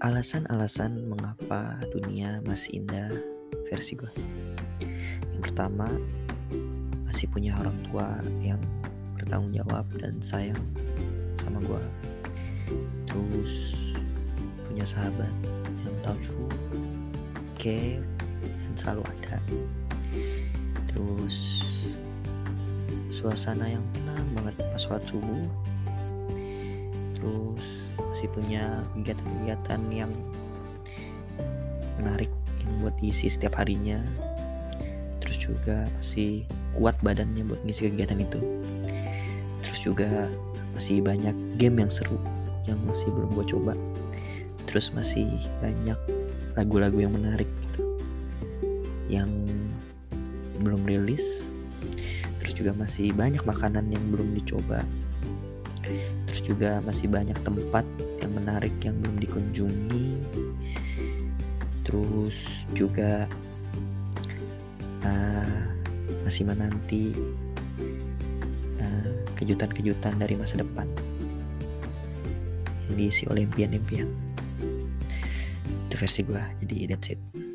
alasan-alasan mengapa dunia masih indah versi gue yang pertama masih punya orang tua yang bertanggung jawab dan sayang sama gue terus punya sahabat yang thoughtful care dan selalu ada. Terus suasana yang tenang banget pas sholat subuh. Terus masih punya kegiatan-kegiatan yang menarik yang buat diisi setiap harinya. Terus juga masih kuat badannya buat ngisi kegiatan itu. Terus juga masih banyak game yang seru yang masih belum gue coba. Terus masih banyak lagu-lagu yang menarik gitu yang belum rilis. Terus juga masih banyak makanan yang belum dicoba terus juga masih banyak tempat yang menarik yang belum dikunjungi. Terus juga uh, masih menanti uh, kejutan-kejutan dari masa depan yang diisi oleh impian-impian itu versi gue jadi that's it